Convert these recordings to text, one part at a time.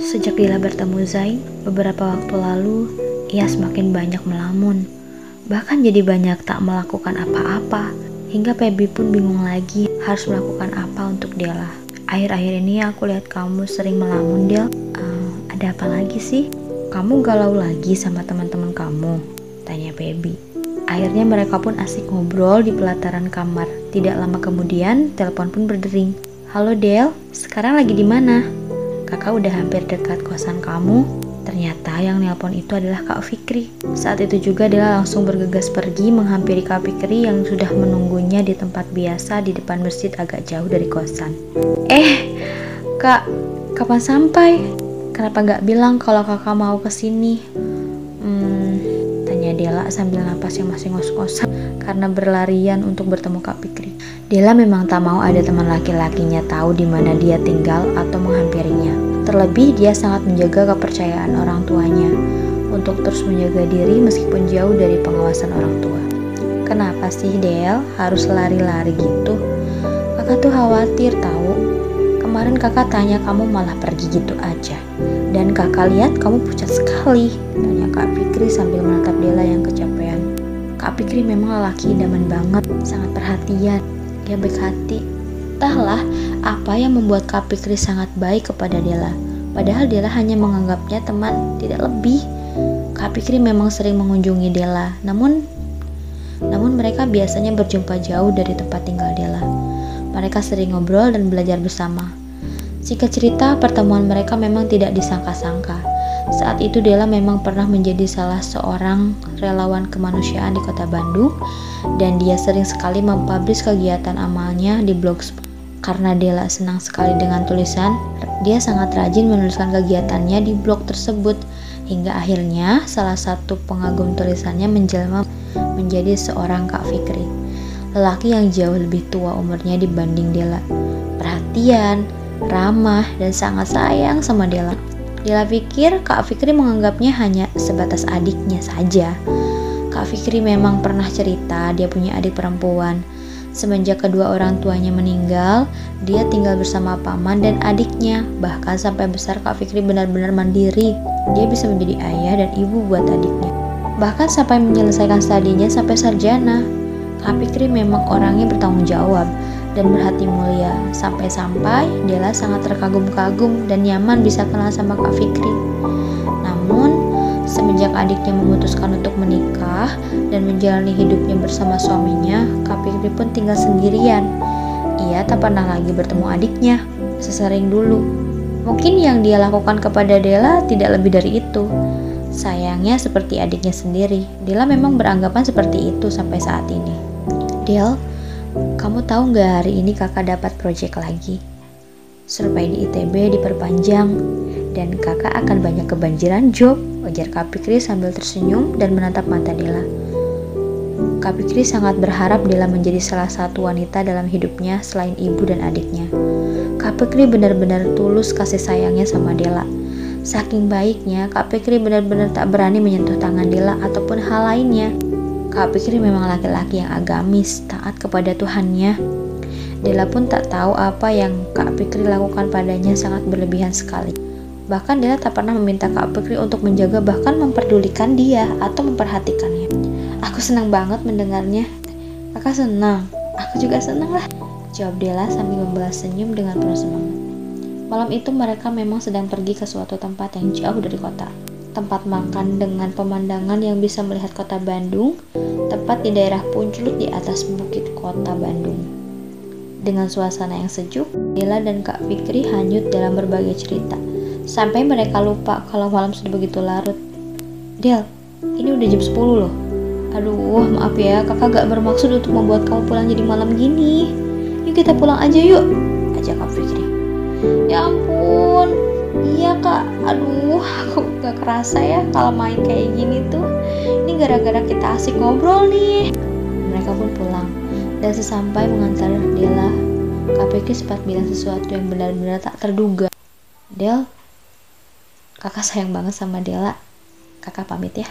Sejak Dila bertemu Zain, beberapa waktu lalu, ia semakin banyak melamun. Bahkan jadi banyak tak melakukan apa-apa. Hingga Pebi pun bingung lagi harus melakukan apa untuk Dela. Akhir-akhir ini aku lihat kamu sering melamun, Del. Uh, ada apa lagi sih? Kamu galau lagi sama teman-teman kamu? Tanya Pebi. Akhirnya mereka pun asik ngobrol di pelataran kamar. Tidak lama kemudian, telepon pun berdering. Halo Del, sekarang lagi di mana? Kakak udah hampir dekat kosan kamu. Ternyata yang nelpon itu adalah Kak Fikri. Saat itu juga dia langsung bergegas pergi menghampiri Kak Fikri yang sudah menunggunya di tempat biasa di depan masjid agak jauh dari kosan. Eh, Kak, kapan sampai? Kenapa nggak bilang kalau kakak mau ke sini? Hmm, tanya Dela sambil napas yang masih ngos-ngosan karena berlarian untuk bertemu Kak Fikri. Dela memang tak mau ada teman laki-lakinya tahu di mana dia tinggal atau menghampirinya. Terlebih dia sangat menjaga kepercayaan orang tuanya untuk terus menjaga diri meskipun jauh dari pengawasan orang tua. Kenapa sih Del harus lari-lari gitu? Kakak tuh khawatir tahu. Kemarin kakak tanya kamu malah pergi gitu aja. Dan kakak lihat kamu pucat sekali, tanya Kak Fikri sambil menatap Dela yang kecapean. Kak Fikri memang lelaki idaman banget, sangat perhatian. Dia baik hati. Entahlah apa yang membuat Kak Fikri sangat baik kepada Dela. Padahal Dela hanya menganggapnya teman, tidak lebih. Kak Fikri memang sering mengunjungi Dela, namun namun mereka biasanya berjumpa jauh dari tempat tinggal Dela. Mereka sering ngobrol dan belajar bersama. Singkat cerita, pertemuan mereka memang tidak disangka-sangka. Saat itu Dela memang pernah menjadi salah seorang relawan kemanusiaan di kota Bandung dan dia sering sekali mempublish kegiatan amalnya di blogspot. Karena Dela senang sekali dengan tulisan, dia sangat rajin menuliskan kegiatannya di blog tersebut hingga akhirnya salah satu pengagum tulisannya menjelma menjadi seorang Kak Fikri. Lelaki yang jauh lebih tua umurnya dibanding Dela. Perhatian, ramah, dan sangat sayang sama Dela. Dila pikir Kak Fikri menganggapnya hanya sebatas adiknya saja. Kak Fikri memang pernah cerita dia punya adik perempuan. Semenjak kedua orang tuanya meninggal, dia tinggal bersama paman dan adiknya. Bahkan sampai besar Kak Fikri benar-benar mandiri. Dia bisa menjadi ayah dan ibu buat adiknya. Bahkan sampai menyelesaikan studinya sampai sarjana. Kak Fikri memang orangnya bertanggung jawab dan berhati mulia. Sampai-sampai Dela sangat terkagum-kagum dan nyaman bisa kenal sama Kak Fikri. Namun, semenjak adiknya memutuskan untuk menikah dan menjalani hidupnya bersama suaminya, Kak Fikri pun tinggal sendirian. Ia tak pernah lagi bertemu adiknya, sesering dulu. Mungkin yang dia lakukan kepada Dela tidak lebih dari itu. Sayangnya seperti adiknya sendiri, Dela memang beranggapan seperti itu sampai saat ini. Del, kamu tahu nggak hari ini kakak dapat proyek lagi? Survei di ITB diperpanjang dan kakak akan banyak kebanjiran job, ujar Kak Pikri sambil tersenyum dan menatap mata Dela. Kak Pikri sangat berharap Dela menjadi salah satu wanita dalam hidupnya selain ibu dan adiknya. Kak Pikri benar-benar tulus kasih sayangnya sama Dela. Saking baiknya, Kak Pikri benar-benar tak berani menyentuh tangan Dela ataupun hal lainnya. Kak Pikri memang laki-laki yang agamis, taat kepada Tuhannya. Dela pun tak tahu apa yang Kak Pikri lakukan padanya sangat berlebihan sekali. Bahkan Dela tak pernah meminta Kak Pikri untuk menjaga bahkan memperdulikan dia atau memperhatikannya. Aku senang banget mendengarnya. Kakak senang, aku juga senang lah. Jawab Dela sambil membalas senyum dengan penuh semangat. Malam itu mereka memang sedang pergi ke suatu tempat yang jauh dari kota tempat makan dengan pemandangan yang bisa melihat kota Bandung, tepat di daerah Punclut di atas bukit kota Bandung. Dengan suasana yang sejuk, Dela dan Kak Fikri hanyut dalam berbagai cerita, sampai mereka lupa kalau malam sudah begitu larut. Del, ini udah jam 10 loh. Aduh, maaf ya, kakak gak bermaksud untuk membuat kamu pulang jadi malam gini. Yuk kita pulang aja yuk, ajak Kak Fikri. Ya ampun, iya kak aduh aku gak kerasa ya kalau main kayak gini tuh. Ini gara-gara kita asik ngobrol nih. Mereka pun pulang dan sesampai mengantar Dela KPK sempat bilang sesuatu yang benar-benar tak terduga. Del kakak sayang banget sama Dela kakak pamit ya.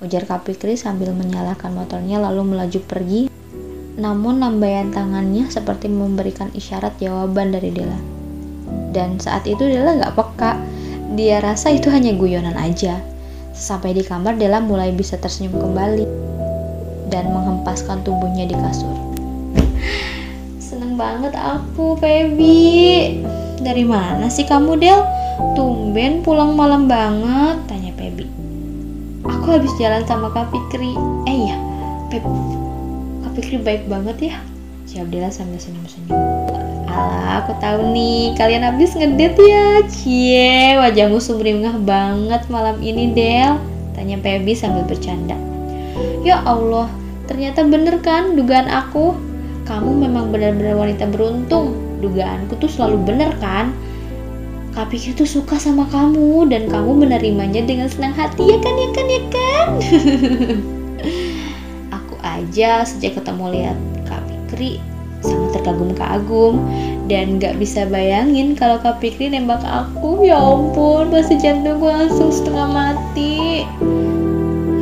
Ujar Kapikri sambil menyalakan motornya lalu melaju pergi. Namun lambaian tangannya seperti memberikan isyarat jawaban dari Dela dan saat itu Dela nggak peka Dia rasa itu hanya guyonan aja. Sampai di kamar, Della mulai bisa tersenyum kembali dan menghempaskan tubuhnya di kasur. Seneng banget aku, Feby. Dari mana sih kamu, Del? Tumben pulang malam banget, tanya Feby. Aku habis jalan sama Kak Fikri. Eh iya, Feb, Kak Fikri baik banget ya. Jawab Della sambil senyum-senyum. Alah, aku tahu nih, kalian habis ngedet ya. Cie, wajahmu sumringah banget malam ini, Del. Tanya Pebi sambil bercanda. Ya Allah, ternyata bener kan dugaan aku? Kamu memang benar-benar wanita beruntung. Dugaanku tuh selalu bener kan? Kak Pikir tuh suka sama kamu dan kamu menerimanya dengan senang hati ya kan ya kan ya kan? aku aja sejak ketemu lihat Kak Pikri sangat terkagum-kagum dan gak bisa bayangin kalau Kak Pikri nembak aku. Ya ampun pasti jantungku langsung setengah mati.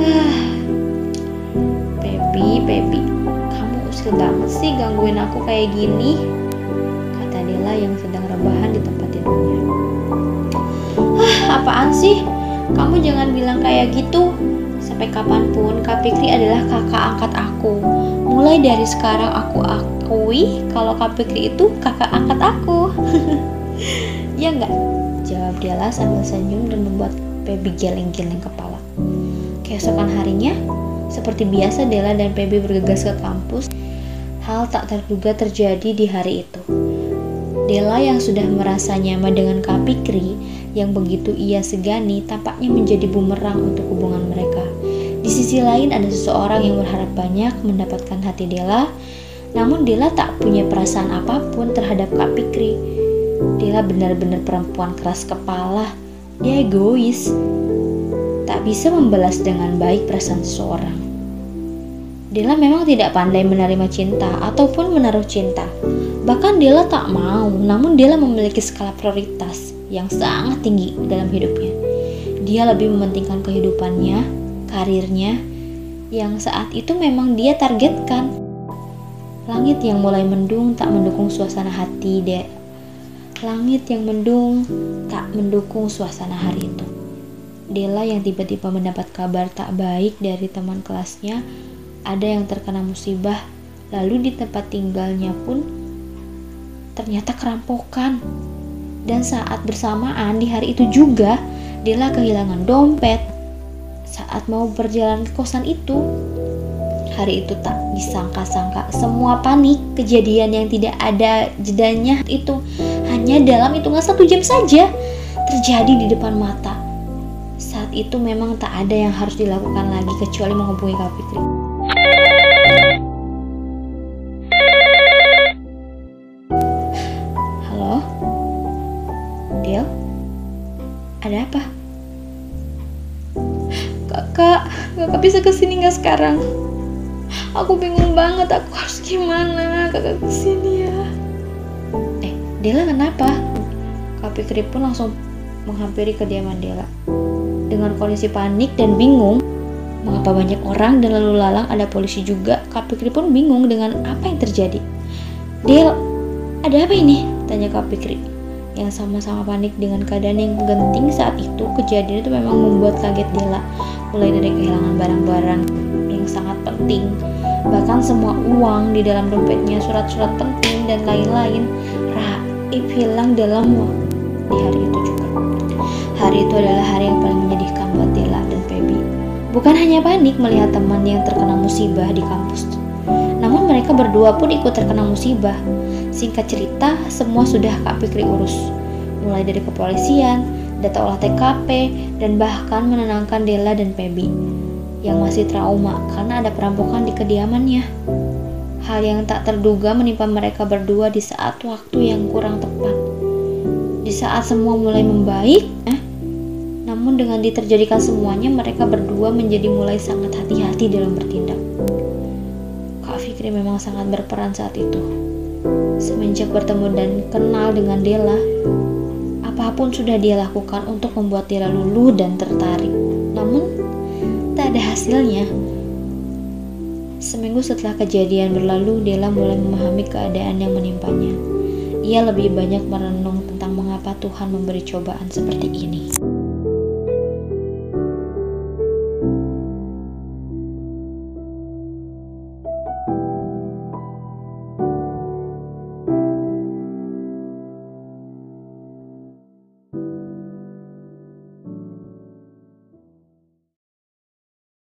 Pepi, Pepi, kamu usil banget sih gangguin aku kayak gini. Kata Dela yang sedang rebahan di tempat tidurnya. Ah apaan sih? Kamu jangan bilang kayak gitu. Sampai kapan pun Kak Pikri adalah kakak angkat aku mulai dari sekarang aku akui kalau Kak Fikri itu kakak angkat aku. Ya enggak jawab Della sambil senyum dan membuat Pebi geleng-geleng kepala. Keesokan harinya seperti biasa Della dan Pebi bergegas ke kampus. Hal tak terduga terjadi di hari itu. Della yang sudah merasa nyaman dengan Kak Fikri yang begitu ia segani tampaknya menjadi bumerang untuk hubungan mereka. Di sisi lain ada seseorang yang berharap banyak mendapatkan hati Dela, namun Dela tak punya perasaan apa pun terhadap Kak Pikri. Dela benar-benar perempuan keras kepala, dia egois, tak bisa membalas dengan baik perasaan seseorang. Dela memang tidak pandai menerima cinta ataupun menaruh cinta. Bahkan Dela tak mau, namun Dela memiliki skala prioritas yang sangat tinggi dalam hidupnya. Dia lebih mementingkan kehidupannya karirnya yang saat itu memang dia targetkan. Langit yang mulai mendung tak mendukung suasana hati dek. Langit yang mendung tak mendukung suasana hari itu. Dela yang tiba-tiba mendapat kabar tak baik dari teman kelasnya, ada yang terkena musibah, lalu di tempat tinggalnya pun ternyata kerampokan. Dan saat bersamaan di hari itu juga, Dela kehilangan dompet, saat mau berjalan ke kosan itu. Hari itu tak disangka-sangka, semua panik kejadian yang tidak ada jedanya itu hanya dalam hitungan satu jam saja terjadi di depan mata. Saat itu memang tak ada yang harus dilakukan lagi kecuali menghubungi Kak Fitri. Halo? Del? Ada apa? Kakak, bisa ke sini nggak sekarang? Aku bingung banget, aku harus gimana kakak ke sini ya? Eh, Dela kenapa? Kak Fikri pun langsung menghampiri kediaman Dela. Dengan kondisi panik dan bingung, mengapa banyak orang dan lalu lalang ada polisi juga, Kak Fikri pun bingung dengan apa yang terjadi. Del, ada apa ini? Tanya Kak Fikri yang sama-sama panik dengan keadaan yang genting saat itu kejadian itu memang membuat kaget Dela mulai dari kehilangan barang-barang yang sangat penting bahkan semua uang di dalam dompetnya surat-surat penting dan lain-lain raib hilang dalam di hari itu juga. Hari itu adalah hari yang paling menyedihkan buat Dela dan Feby. Bukan hanya panik melihat teman yang terkena musibah di kampus namun mereka berdua pun ikut terkena musibah Singkat cerita, semua sudah Kak Fikri urus. Mulai dari kepolisian, data olah TKP, dan bahkan menenangkan Della dan Pebi yang masih trauma karena ada perampokan di kediamannya. Hal yang tak terduga menimpa mereka berdua di saat waktu yang kurang tepat. Di saat semua mulai membaik, eh, namun dengan diterjadikan semuanya, mereka berdua menjadi mulai sangat hati-hati dalam bertindak. Kak Fikri memang sangat berperan saat itu. Semenjak bertemu dan kenal dengan Della, apa pun sudah dia lakukan untuk membuat Della luluh dan tertarik. Namun, tak ada hasilnya. Seminggu setelah kejadian berlalu, Della mulai memahami keadaan yang menimpanya. Ia lebih banyak merenung tentang mengapa Tuhan memberi cobaan seperti ini.